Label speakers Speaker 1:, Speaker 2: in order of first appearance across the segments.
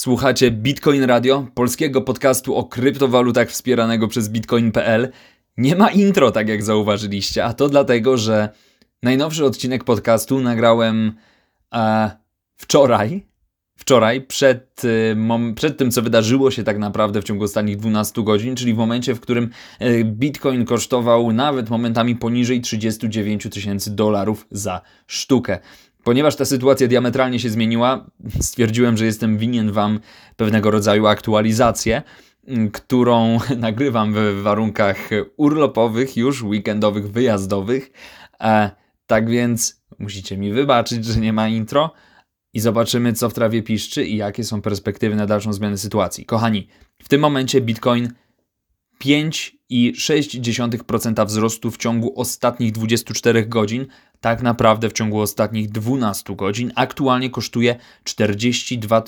Speaker 1: Słuchacie Bitcoin Radio, polskiego podcastu o kryptowalutach wspieranego przez bitcoin.pl. Nie ma intro, tak jak zauważyliście, a to dlatego, że najnowszy odcinek podcastu nagrałem e, wczoraj. Wczoraj, przed, e, mom, przed tym, co wydarzyło się tak naprawdę w ciągu ostatnich 12 godzin, czyli w momencie, w którym e, Bitcoin kosztował nawet momentami poniżej 39 tysięcy dolarów za sztukę. Ponieważ ta sytuacja diametralnie się zmieniła, stwierdziłem, że jestem winien Wam pewnego rodzaju aktualizację, którą nagrywam w warunkach urlopowych, już weekendowych, wyjazdowych. E, tak więc musicie mi wybaczyć, że nie ma intro i zobaczymy, co w trawie piszczy i jakie są perspektywy na dalszą zmianę sytuacji. Kochani, w tym momencie Bitcoin 5,6% wzrostu w ciągu ostatnich 24 godzin, tak naprawdę w ciągu ostatnich 12 godzin, aktualnie kosztuje 42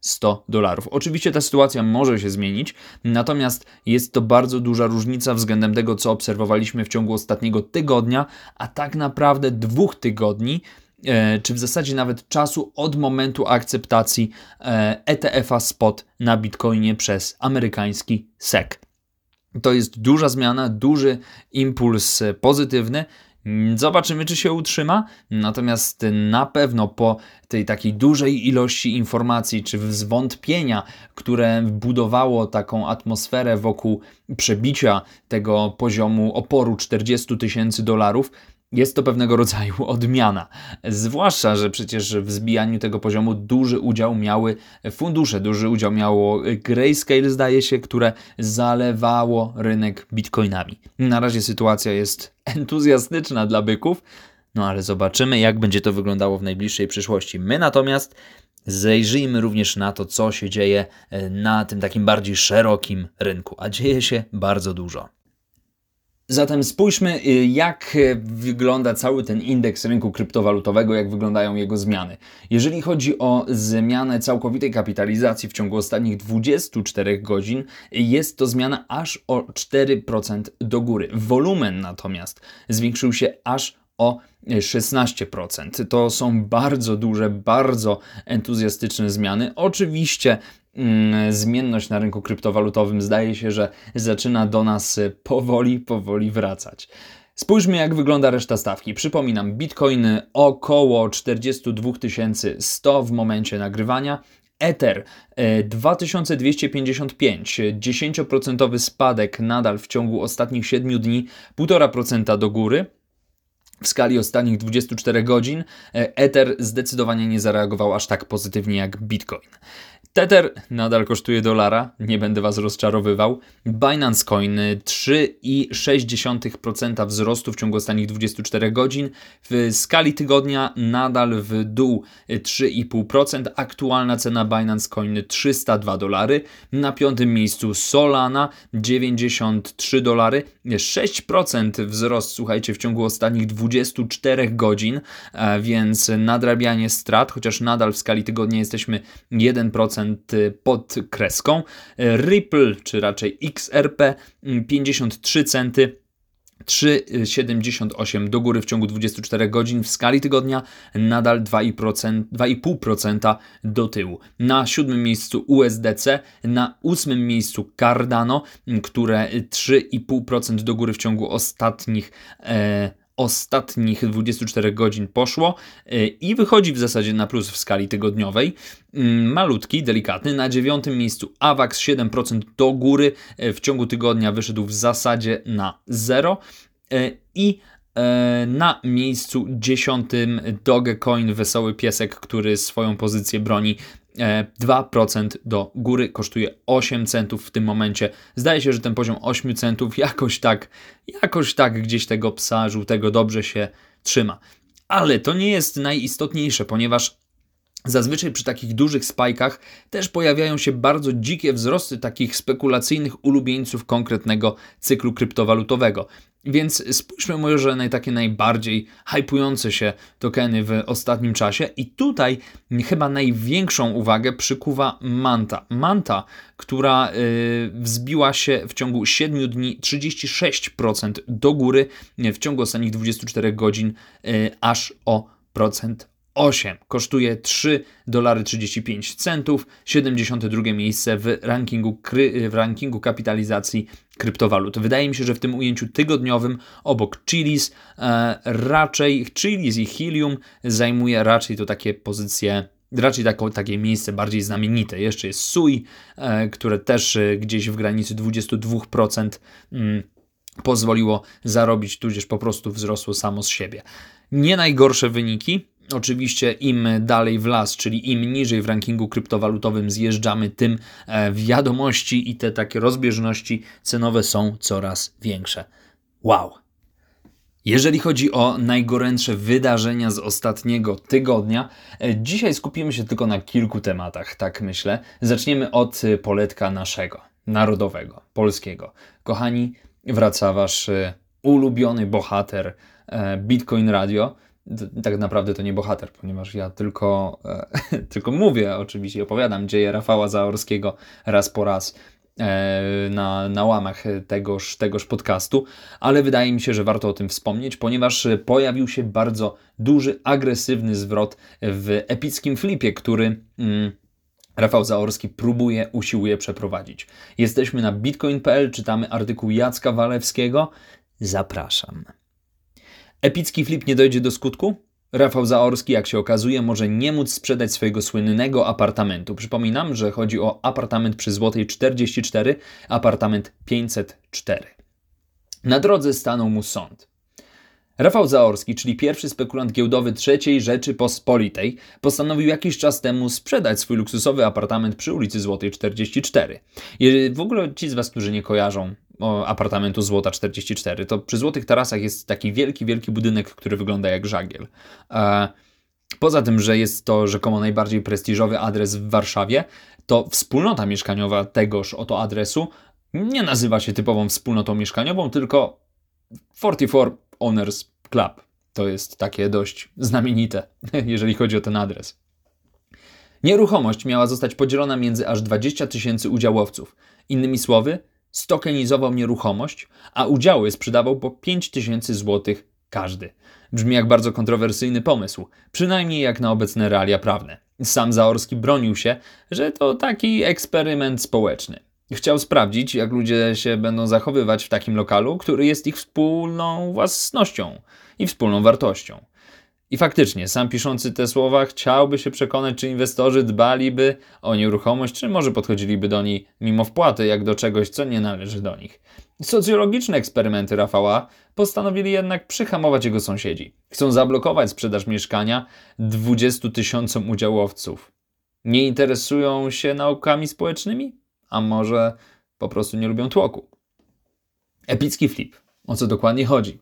Speaker 1: 100 dolarów. Oczywiście ta sytuacja może się zmienić, natomiast jest to bardzo duża różnica względem tego, co obserwowaliśmy w ciągu ostatniego tygodnia, a tak naprawdę dwóch tygodni e, czy w zasadzie nawet czasu od momentu akceptacji ETF-a e spot na Bitcoinie przez amerykański SEC. To jest duża zmiana, duży impuls pozytywny. Zobaczymy, czy się utrzyma. Natomiast na pewno po tej takiej dużej ilości informacji czy zwątpienia, które budowało taką atmosferę wokół przebicia tego poziomu oporu 40 tysięcy dolarów, jest to pewnego rodzaju odmiana. Zwłaszcza, że przecież w zbijaniu tego poziomu duży udział miały fundusze, duży udział miało Grayscale, zdaje się, które zalewało rynek bitcoinami. Na razie sytuacja jest entuzjastyczna dla byków, no ale zobaczymy, jak będzie to wyglądało w najbliższej przyszłości. My natomiast zajrzyjmy również na to, co się dzieje na tym takim bardziej szerokim rynku, a dzieje się bardzo dużo. Zatem spójrzmy, y, jak wygląda cały ten indeks rynku kryptowalutowego, jak wyglądają jego zmiany. Jeżeli chodzi o zmianę całkowitej kapitalizacji w ciągu ostatnich 24 godzin, jest to zmiana aż o 4% do góry. Wolumen natomiast zwiększył się aż o 16%. To są bardzo duże, bardzo entuzjastyczne zmiany. Oczywiście Mm, zmienność na rynku kryptowalutowym zdaje się, że zaczyna do nas powoli, powoli wracać. Spójrzmy, jak wygląda reszta stawki. Przypominam, Bitcoin około 42 100 w momencie nagrywania. Ether 2255, e, 10% spadek nadal w ciągu ostatnich 7 dni, 1,5% do góry. W skali ostatnich 24 godzin e, Ether zdecydowanie nie zareagował aż tak pozytywnie jak Bitcoin. Tether nadal kosztuje dolara, nie będę Was rozczarowywał. Binance Coin 3,6% wzrostu w ciągu ostatnich 24 godzin. W skali tygodnia nadal w dół 3,5%. Aktualna cena Binance Coin 302 dolary. Na piątym miejscu Solana 93 dolary. 6% wzrost, słuchajcie, w ciągu ostatnich 24 godzin, więc nadrabianie strat, chociaż nadal w skali tygodnia jesteśmy 1% pod kreską. Ripple, czy raczej XRP 53 centy. 3,78 do góry w ciągu 24 godzin w skali tygodnia, nadal 2,5% do tyłu. Na siódmym miejscu USDC, na ósmym miejscu Cardano, które 3,5% do góry w ciągu ostatnich e, ostatnich 24 godzin poszło y, i wychodzi w zasadzie na plus w skali tygodniowej. Mm, malutki, delikatny. Na dziewiątym miejscu AWAX 7% do góry. Y, w ciągu tygodnia wyszedł w zasadzie na 0. Y, I na miejscu dziesiątym Dogecoin, wesoły piesek, który swoją pozycję broni 2% e, do góry kosztuje 8 centów w tym momencie. Zdaje się, że ten poziom 8 centów jakoś tak, jakoś tak gdzieś tego psa żółtego dobrze się trzyma. Ale to nie jest najistotniejsze, ponieważ Zazwyczaj przy takich dużych spajkach też pojawiają się bardzo dzikie wzrosty takich spekulacyjnych ulubieńców konkretnego cyklu kryptowalutowego. Więc spójrzmy może na takie najbardziej hypujące się tokeny w ostatnim czasie i tutaj chyba największą uwagę przykuwa Manta. Manta, która yy, wzbiła się w ciągu 7 dni 36% do góry, w ciągu ostatnich 24 godzin yy, aż o procent 8 kosztuje 3 dolary 35 centów, 72 miejsce w rankingu, w rankingu kapitalizacji kryptowalut. Wydaje mi się, że w tym ujęciu tygodniowym obok Chilis e, raczej Chilis i Helium zajmuje raczej to takie pozycje raczej tako, takie miejsce bardziej znamienite. Jeszcze jest Sui, e, które też e, gdzieś w granicy 22% mm, pozwoliło zarobić, tudzież po prostu wzrosło samo z siebie. Nie najgorsze wyniki. Oczywiście im dalej w las, czyli im niżej w rankingu kryptowalutowym zjeżdżamy, tym e, wiadomości i te takie rozbieżności cenowe są coraz większe. Wow! Jeżeli chodzi o najgorętsze wydarzenia z ostatniego tygodnia, e, dzisiaj skupimy się tylko na kilku tematach, tak myślę. Zaczniemy od e, poletka naszego, narodowego, polskiego. Kochani, wraca wasz ulubiony bohater Bitcoin Radio. Tak naprawdę to nie bohater, ponieważ ja tylko, tylko mówię, oczywiście opowiadam dzieje Rafała Zaorskiego raz po raz E, na, na łamach tegoż, tegoż podcastu, ale wydaje mi się, że warto o tym wspomnieć, ponieważ pojawił się bardzo duży, agresywny zwrot w epickim flipie, który. Mm, Rafał Zaorski próbuje, usiłuje przeprowadzić. Jesteśmy na bitcoin.pl, czytamy artykuł Jacka Walewskiego. Zapraszam. Epicki flip nie dojdzie do skutku? Rafał Zaorski, jak się okazuje, może nie móc sprzedać swojego słynnego apartamentu. Przypominam, że chodzi o apartament przy Złotej 44, apartament 504. Na drodze stanął mu sąd. Rafał Zaorski, czyli pierwszy spekulant giełdowy III Rzeczypospolitej, postanowił jakiś czas temu sprzedać swój luksusowy apartament przy ulicy Złotej 44. w ogóle ci z Was, którzy nie kojarzą apartamentu Złota 44. To przy Złotych Tarasach jest taki wielki, wielki budynek, który wygląda jak żagiel. E, poza tym, że jest to rzekomo najbardziej prestiżowy adres w Warszawie, to wspólnota mieszkaniowa tegoż oto adresu nie nazywa się typową wspólnotą mieszkaniową, tylko 44 Owners Club. To jest takie dość znamienite, jeżeli chodzi o ten adres. Nieruchomość miała zostać podzielona między aż 20 tysięcy udziałowców. Innymi słowy, stokenizował nieruchomość, a udziały sprzedawał po 5 tysięcy złotych każdy. Brzmi jak bardzo kontrowersyjny pomysł, przynajmniej jak na obecne realia prawne. Sam Zaorski bronił się, że to taki eksperyment społeczny. Chciał sprawdzić, jak ludzie się będą zachowywać w takim lokalu, który jest ich wspólną własnością i wspólną wartością. I faktycznie, sam piszący te słowa chciałby się przekonać, czy inwestorzy dbaliby o nieruchomość, czy może podchodziliby do niej mimo wpłaty, jak do czegoś, co nie należy do nich. Socjologiczne eksperymenty Rafała postanowili jednak przyhamować jego sąsiedzi. Chcą zablokować sprzedaż mieszkania 20 tysiącom udziałowców. Nie interesują się naukami społecznymi? A może po prostu nie lubią tłoku? Epicki flip. O co dokładnie chodzi?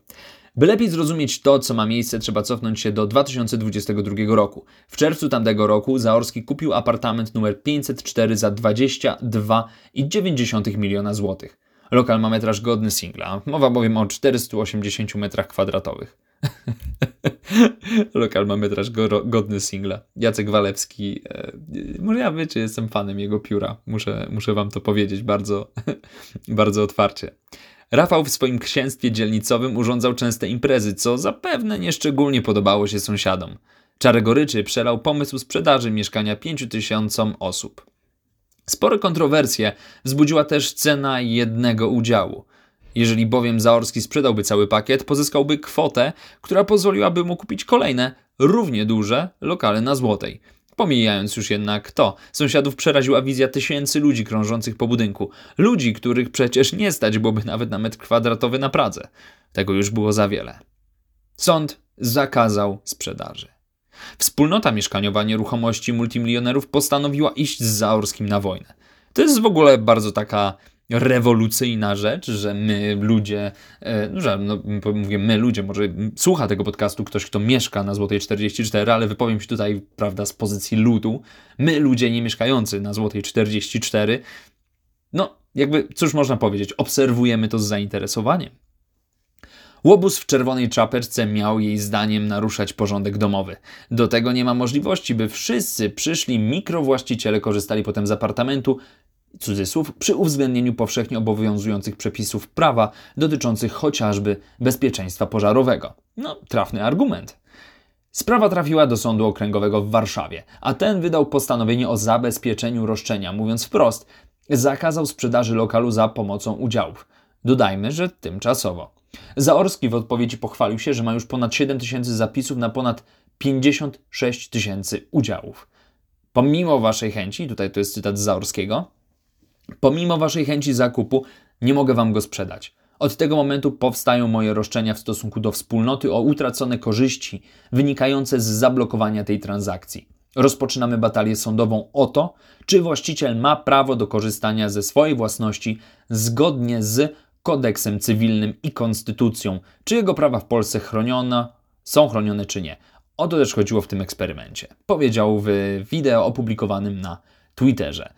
Speaker 1: By lepiej zrozumieć to, co ma miejsce, trzeba cofnąć się do 2022 roku. W czerwcu tamtego roku Zaorski kupił apartament numer 504 za 22,9 miliona złotych. Lokal ma metraż godny singla, mowa bowiem o 480 metrach kwadratowych. Lokal ma metraż go, godny singla. Jacek Walewski, e, może ja wiecie, jestem fanem jego pióra. Muszę, muszę wam to powiedzieć bardzo, bardzo otwarcie. Rafał w swoim księstwie dzielnicowym urządzał częste imprezy, co zapewne nieszczególnie podobało się sąsiadom. Czarę goryczy przelał pomysł sprzedaży mieszkania 5 tysiącom osób. Spore kontrowersje wzbudziła też cena jednego udziału. Jeżeli bowiem Zaorski sprzedałby cały pakiet, pozyskałby kwotę, która pozwoliłaby mu kupić kolejne, równie duże lokale na Złotej. Pomijając już jednak to, sąsiadów przeraziła wizja tysięcy ludzi krążących po budynku. Ludzi, których przecież nie stać byłoby nawet na metr kwadratowy na Pradze. Tego już było za wiele. Sąd zakazał sprzedaży. Wspólnota mieszkaniowa nieruchomości multimilionerów postanowiła iść z Zaorskim na wojnę. To jest w ogóle bardzo taka rewolucyjna rzecz, że my ludzie, e, no, że no, mówię my ludzie, może słucha tego podcastu ktoś, kto mieszka na Złotej 44, ale wypowiem się tutaj, prawda, z pozycji ludu. My ludzie nie mieszkający na Złotej 44, no jakby, cóż można powiedzieć, obserwujemy to z zainteresowaniem. Łobuz w czerwonej czapeczce miał jej zdaniem naruszać porządek domowy. Do tego nie ma możliwości, by wszyscy przyszli mikrowłaściciele korzystali potem z apartamentu cudzysłów, przy uwzględnieniu powszechnie obowiązujących przepisów prawa dotyczących chociażby bezpieczeństwa pożarowego. No, trafny argument. Sprawa trafiła do sądu okręgowego w Warszawie, a ten wydał postanowienie o zabezpieczeniu roszczenia, mówiąc wprost, zakazał sprzedaży lokalu za pomocą udziałów. Dodajmy, że tymczasowo. Zaorski w odpowiedzi pochwalił się, że ma już ponad 7 tysięcy zapisów na ponad 56 tysięcy udziałów. Pomimo waszej chęci, tutaj to jest cytat z Zaorskiego, pomimo waszej chęci zakupu nie mogę wam go sprzedać. Od tego momentu powstają moje roszczenia w stosunku do wspólnoty o utracone korzyści wynikające z zablokowania tej transakcji. Rozpoczynamy batalię sądową o to, czy właściciel ma prawo do korzystania ze swojej własności zgodnie z kodeksem cywilnym i konstytucją, czy jego prawa w Polsce chronione, są chronione czy nie. O to też chodziło w tym eksperymencie. Powiedział w wideo opublikowanym na Twitterze.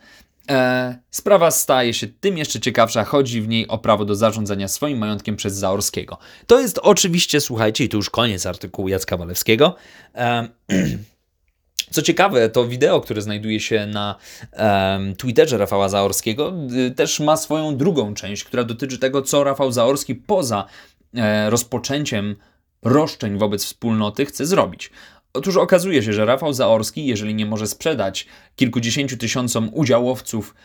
Speaker 1: E, sprawa staje się tym jeszcze ciekawsza, chodzi w niej o prawo do zarządzania swoim majątkiem przez Zaorskiego. To jest oczywiście, słuchajcie, i tu już koniec artykułu Jacka Walewskiego. E, Co ciekawe, to wideo, które znajduje się na Twitterze Rafała Zaorskiego, y, też ma swoją drugą część, która dotyczy tego, co Rafał Zaorski poza e, rozpoczęciem roszczeń wobec wspólnoty chce zrobić. Otóż okazuje się, że Rafał Zaorski, jeżeli nie może sprzedać kilkudziesięciu tysiącom udziałowców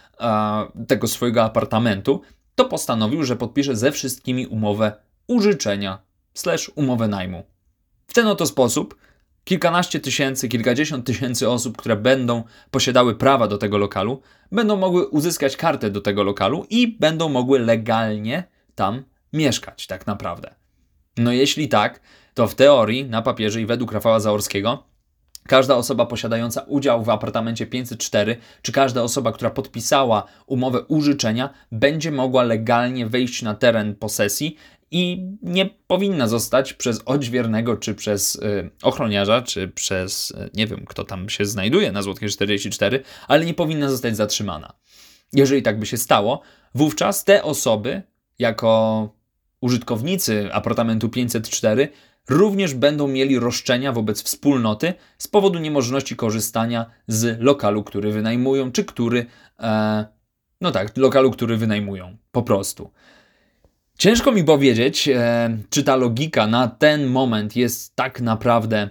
Speaker 1: tego swojego apartamentu, to postanowił, że podpisze ze wszystkimi umowę użyczenia slash umowę najmu. W ten oto sposób kilkanaście tysięcy, kilkadziesiąt tysięcy osób, które będą posiadały prawa do tego lokalu, będą mogły uzyskać kartę do tego lokalu i będą mogły legalnie tam mieszkać, tak naprawdę. No jeśli tak, to w teorii, na papierze i według Rafała Zaorskiego, każda osoba posiadająca udział w apartamencie 504, czy każda osoba, która podpisała umowę użyczenia, będzie mogła legalnie wejść na teren posesji i nie powinna zostać przez odźwiernego, czy przez y, ochroniarza, czy przez y, nie wiem, kto tam się znajduje na Złotkie 44, ale nie powinna zostać zatrzymana. Jeżeli tak by się stało, wówczas te osoby, jako użytkownicy apartamentu 504, również będą mieli roszczenia wobec wspólnoty z powodu niemożności korzystania z lokalu, który wynajmują, czy który, e, no tak, lokalu, który wynajmują, po prostu. Ciężko mi powiedzieć, e, czy ta logika na ten moment jest tak naprawdę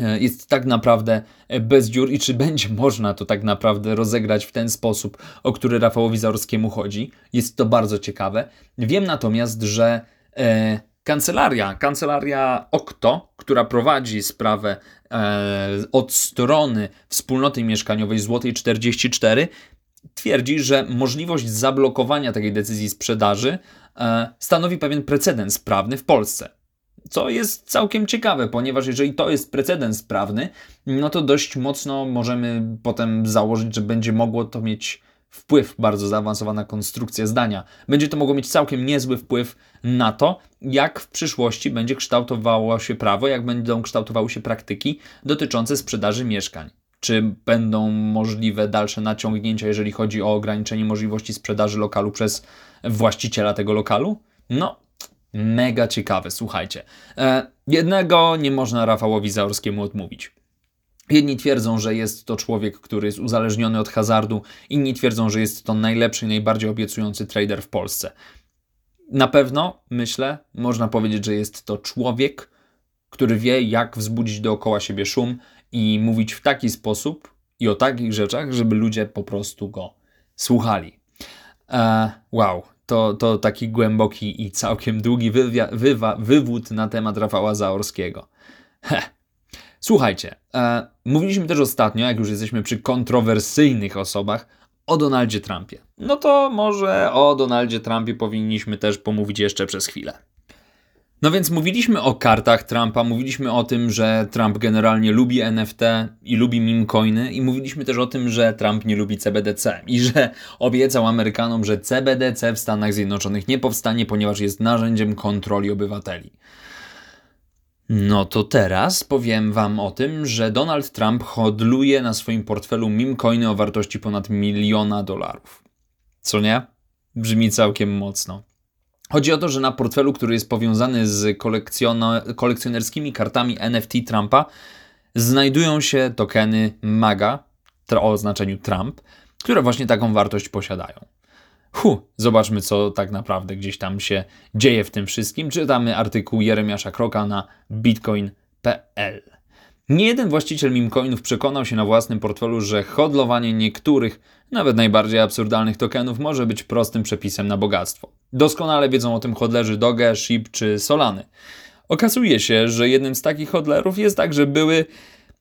Speaker 1: e, jest tak naprawdę bez dziur i czy będzie można to tak naprawdę rozegrać w ten sposób, o który Rafałowi Zaorskiemu chodzi. Jest to bardzo ciekawe. Wiem natomiast, że e, kancelaria, kancelaria Okto, która prowadzi sprawę e, od strony wspólnoty mieszkaniowej Złotej 44, twierdzi, że możliwość zablokowania takiej decyzji sprzedaży e, stanowi pewien precedens prawny w Polsce. Co jest całkiem ciekawe, ponieważ jeżeli to jest precedens prawny, no to dość mocno możemy potem założyć, że będzie mogło to mieć wpływ, bardzo zaawansowana konstrukcja zdania. Będzie to mogło mieć całkiem niezły wpływ na to, jak w przyszłości będzie kształtowało się prawo, jak będą kształtowały się praktyki dotyczące sprzedaży mieszkań. Czy będą możliwe dalsze naciągnięcia, jeżeli chodzi o ograniczenie możliwości sprzedaży lokalu przez właściciela tego lokalu? No, mega ciekawe, słuchajcie. E, jednego nie można Rafałowi Zaorskiemu odmówić. Jedni twierdzą, że jest to człowiek, który jest uzależniony od hazardu, inni twierdzą, że jest to najlepszy najbardziej obiecujący trader w Polsce. Na pewno, myślę, można powiedzieć, że jest to człowiek, który wie, jak wzbudzić dookoła siebie szum i mówić w taki sposób i o takich rzeczach, żeby ludzie po prostu go słuchali. E, wow, to, to taki głęboki i całkiem długi wywa- wywód na temat Rafała Zaorskiego. Heh. Słuchajcie, e, mówiliśmy też ostatnio, jak już jesteśmy przy kontrowersyjnych osobach, o Donaldzie Trumpie. No to może o Donaldzie Trumpie powinniśmy też pomówić jeszcze przez chwilę. No więc mówiliśmy o kartach Trumpa, mówiliśmy o tym, że Trump generalnie lubi NFT i lubi meme coiny i mówiliśmy też o tym, że Trump nie lubi CBDC i że obiecał Amerykanom, że CBDC w Stanach Zjednoczonych nie powstanie, ponieważ jest narzędziem kontroli obywateli. No to teraz powiem Wam o tym, że Donald Trump hodluje na swoim portfelu meme coiny o wartości ponad miliona dolarów. Co nie? Brzmi całkiem mocno. Chodzi o to, że na portfelu, który jest powiązany z kolekcjonerskimi kartami NFT Trumpa, znajdują się tokeny MAGA o oznaczeniu Trump, które właśnie taką wartość posiadają. Hu, zobaczmy, co tak naprawdę gdzieś tam się dzieje w tym wszystkim. Czytamy artykuł Jeremiasza Kroka na bitcoin.pl. Nie jeden właściciel mimcoinów przekonał się na własnym portfelu, że hodlowanie niektórych, nawet najbardziej absurdalnych tokenów może być prostym przepisem na bogactwo. Doskonale wiedzą o tym hodlerzy Doge, SHIB czy Solany. Okazuje się, że jednym z takich hodlerów jest także były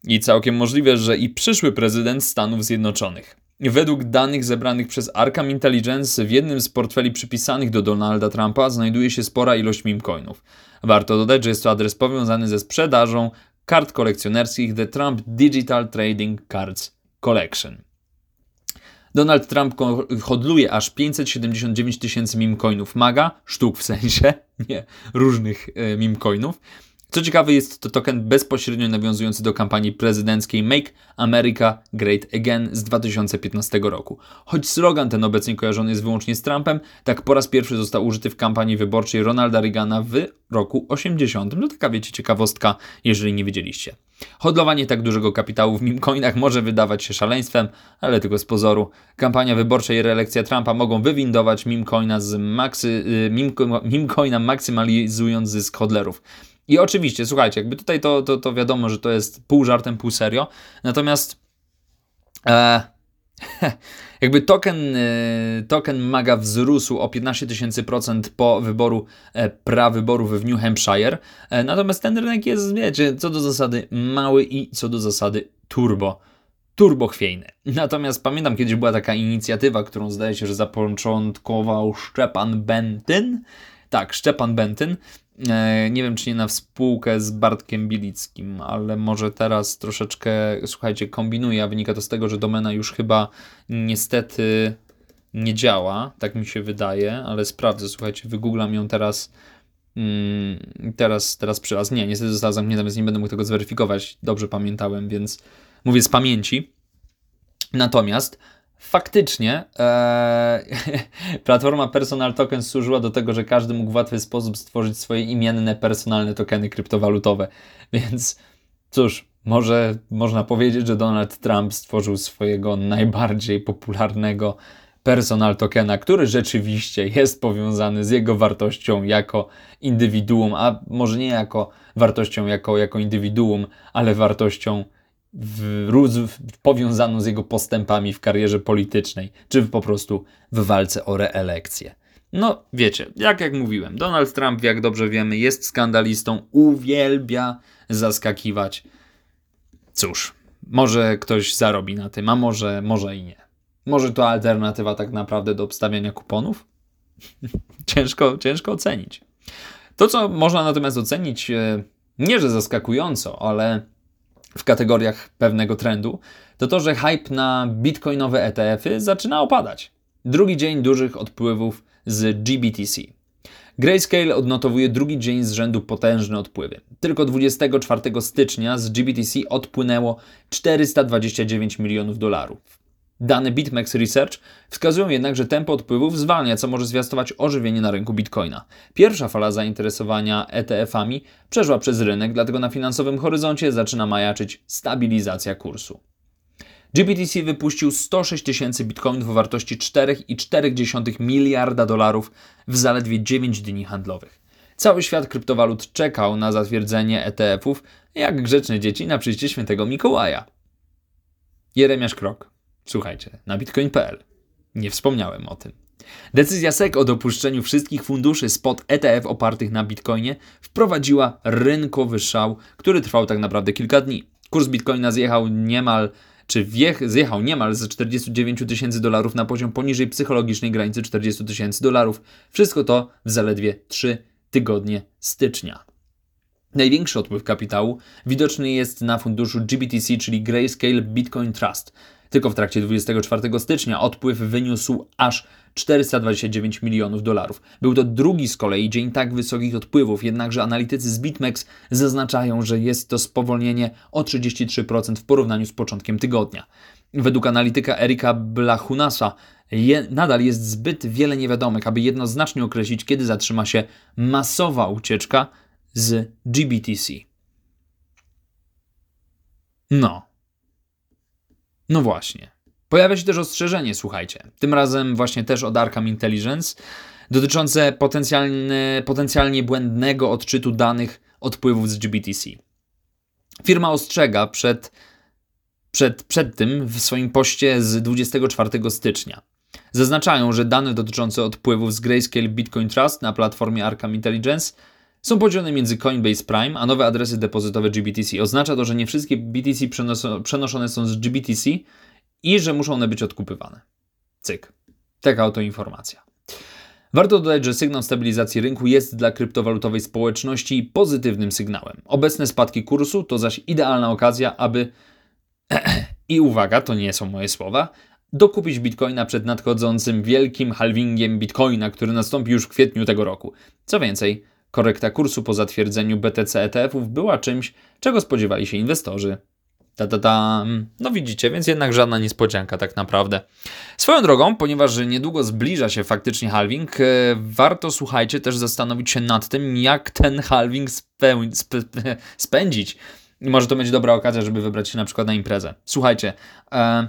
Speaker 1: i całkiem możliwe, że i przyszły prezydent Stanów Zjednoczonych. Według danych zebranych przez Arkham Intelligence w jednym z portfeli przypisanych do Donalda Trumpa znajduje się spora ilość mimcoinów. Warto dodać, że jest to adres powiązany ze sprzedażą kart kolekcjonerskich The Trump Digital Trading Cards Collection. Donald Trump hodluje aż 579 tysięcy mimcoinów MAGA, sztuk w sensie, nie, różnych e, mimcoinów. Co ciekawe, jest to token bezpośrednio nawiązujący do kampanii prezydenckiej Make America Great Again z 2015 roku. Choć slogan ten obecnie kojarzony jest wyłącznie z Trumpem, tak po raz pierwszy został użyty w kampanii wyborczej Ronalda Reagana w roku 80. No taka wiecie, ciekawostka, jeżeli nie wiedzieliście. Hodlowanie tak dużego kapitału w mimcoinach może wydawać się szaleństwem, ale tylko z pozoru. Kampania wyborcza i reelekcja Trumpa mogą wywindować mimcoina, z maksy, y, mimcoina maksymalizując zysk hodlerów. I oczywiście, słuchajcie, jakby tutaj to, to, to wiadomo, że to jest pół żartem, pół serio. Natomiast e, jakby token, e, token MAGA wzrósł o 15 tysięcy procent po wyboru e, prawyboru w New Hampshire. E, natomiast ten rynek jest, wiecie, co do zasady mały i co do zasady turbo turbochwiejny. Natomiast pamiętam, kiedyś była taka inicjatywa, którą zdaje się, że zapoczątkował Szczepan Bentyn. Tak, Szczepan Bentyn. E, nie wiem, czy nie na współkę z Bartkiem Bilickim, ale może teraz troszeczkę, słuchajcie, kombinuję, a wynika to z tego, że domena już chyba niestety nie działa, tak mi się wydaje, ale sprawdzę, słuchajcie, wygooglam ją teraz mm, teraz, teraz przy raz. Nie, niestety została zamknięta, więc nie będę mógł tego zweryfikować. Dobrze pamiętałem, więc mówię z pamięci. Natomiast faktycznie e, platforma Personal Tokens służyła do tego, że każdy mógł w łatwy sposób stworzyć swoje imienne, personalne tokeny kryptowalutowe. Więc cóż, może można powiedzieć, że Donald Trump stworzył swojego najbardziej popularnego personal tokena, który rzeczywiście jest powiązany z jego wartością jako indywiduum, a może nie jako wartością jako, jako indywiduum, ale wartością w, w, powiązaną z jego postępami w karierze politycznej, czy po prostu w walce o reelekcję. No, wiecie, jak jak mówiłem, Donald Trump, jak dobrze wiemy, jest skandalistą, uwielbia zaskakiwać. Cóż, może ktoś zarobi na tym, a może, może i nie. Może to alternatywa tak naprawdę do obstawiania kuponów? ciężko, ciężko ocenić. To, co można natomiast ocenić, e, nie że zaskakująco, ale w kategoriach pewnego trendu, to to, że hype na bitcoinowe ETF-y zaczyna opadać. Drugi dzień dużych odpływów z GBTC. Grayscale odnotowuje drugi dzień z rzędu potężne odpływy. Tylko 24 stycznia z GBTC odpłynęło 429 milionów dolarów. Dane BitMEX Research wskazują jednak, że tempo odpływów zwalnia, co może zwiastować ożywienie na rynku bitcoina. Pierwsza fala zainteresowania ETF-ami przeszła przez rynek, dlatego na finansowym horyzoncie zaczyna majaczyć stabilizacja kursu. GBTC wypuścił 106 tysięcy bitcoinów o wartości 4,4 miliarda dolarów w zaledwie 9 dni handlowych. Cały świat kryptowalut czekał na zatwierdzenie ETF-ów, jak grzeczne dzieci na przyjście świętego Mikołaja. Jeremiasz Krok Słuchajcie, na bitcoin.pl. Nie wspomniałem o tym. Decyzja SEC o dopuszczeniu wszystkich funduszy spod ETF opartych na bitcoinie wprowadziła rynkowy szał, który trwał tak naprawdę kilka dni. Kurs bitcoina zjechał niemal czy wiech, zjechał niemal ze 49 tysięcy dolarów na poziom poniżej psychologicznej granicy 40 tysięcy dolarów. Wszystko to w zaledwie 3 tygodnie stycznia. Największy odpływ kapitału widoczny jest na funduszu GBTC, czyli Grayscale Bitcoin Trust. Tylko w trakcie 24 stycznia odpływ wyniósł aż 429 milionów dolarów. Był to drugi z kolei dzień tak wysokich odpływów, jednakże analitycy z BitMEX zaznaczają, że jest to spowolnienie o 33% w porównaniu z początkiem tygodnia. Według analityka Erika Blachunasa je, nadal jest zbyt wiele niewiadomych, aby jednoznacznie określić, kiedy zatrzyma się masowa ucieczka z GBTC. No, no właśnie. Pojawia się też ostrzeżenie, słuchajcie. Tym razem właśnie też od Arkham Intelligence, dotyczące potencjalnie, potencjalnie błędnego odczytu danych odpływów z GBTC. Firma ostrzega przed, przed, przed tym w swoim poście z 24 stycznia. Zaznaczają, że dane dotyczące odpływów z Grayscale Bitcoin Trust na platformie Arkham Intelligence są podzielone między Coinbase Prime, a nowe adresy depozytowe GBTC. Oznacza to, że nie wszystkie BTC przenoszone są z GBTC i że muszą one być odkupywane. Cyk. Taka oto informacja. Warto dodać, że sygnał stabilizacji rynku jest dla kryptowalutowej społeczności pozytywnym sygnałem. Obecne spadki kursu to zaś idealna okazja, aby i uwaga, to nie są moje słowa, dokupić bitcoina przed nadchodzącym wielkim halvingiem bitcoina, który nastąpi już w kwietniu tego roku. Co więcej, korekta kursu po zatwierdzeniu BTC ETF-ów była czymś, czego spodziewali się inwestorzy. Ta, ta, ta. No widzicie, więc jednak żadna niespodzianka tak naprawdę. Swoją drogą, ponieważ niedługo zbliża się faktycznie halving, e, warto słuchajcie też zastanowić się nad tym, jak ten halving speł- spe- spędzić. I może to będzie dobra okazja, żeby wybrać się na przykład na imprezę. Słuchajcie, e,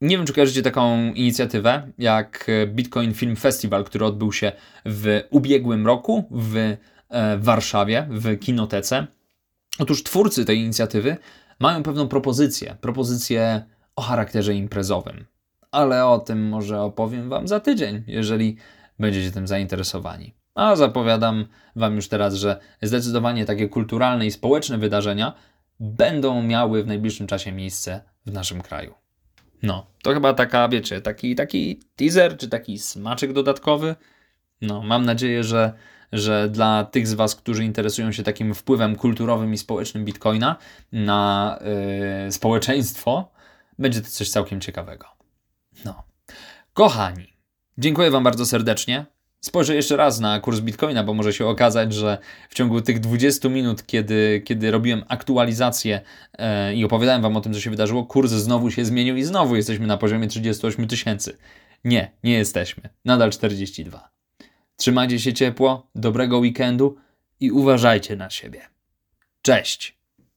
Speaker 1: nie wiem, czy kojarzycie taką inicjatywę jak Bitcoin Film Festival, który odbył się w ubiegłym roku w e, Warszawie, w kinotece. Otóż twórcy tej inicjatywy mają pewną propozycję, propozycję o charakterze imprezowym. Ale o tym może opowiem Wam za tydzień, jeżeli będziecie tym zainteresowani. A zapowiadam Wam już teraz, że zdecydowanie takie kulturalne i społeczne wydarzenia będą miały w najbliższym czasie miejsce w naszym kraju. No, to chyba taka, wiecie, taki, taki teaser, czy taki smaczek dodatkowy. No, mam nadzieję, że że dla tych z Was, którzy interesują się takim wpływem kulturowym i społecznym Bitcoina na yy, społeczeństwo, będzie to coś całkiem ciekawego. No. Kochani, dziękuję Wam bardzo serdecznie. Spojrzę jeszcze raz na kurs Bitcoina, bo może się okazać, że w ciągu tych 20 minut, kiedy, kiedy robiłem aktualizację yy, i opowiadałem Wam o tym, co się wydarzyło, kurs znowu się zmienił i znowu jesteśmy na poziomie 38 tysięcy. Nie, nie jesteśmy. Nadal 42. Trzymajcie się ciepło, dobrego weekendu i uważajcie na siebie. Cześć!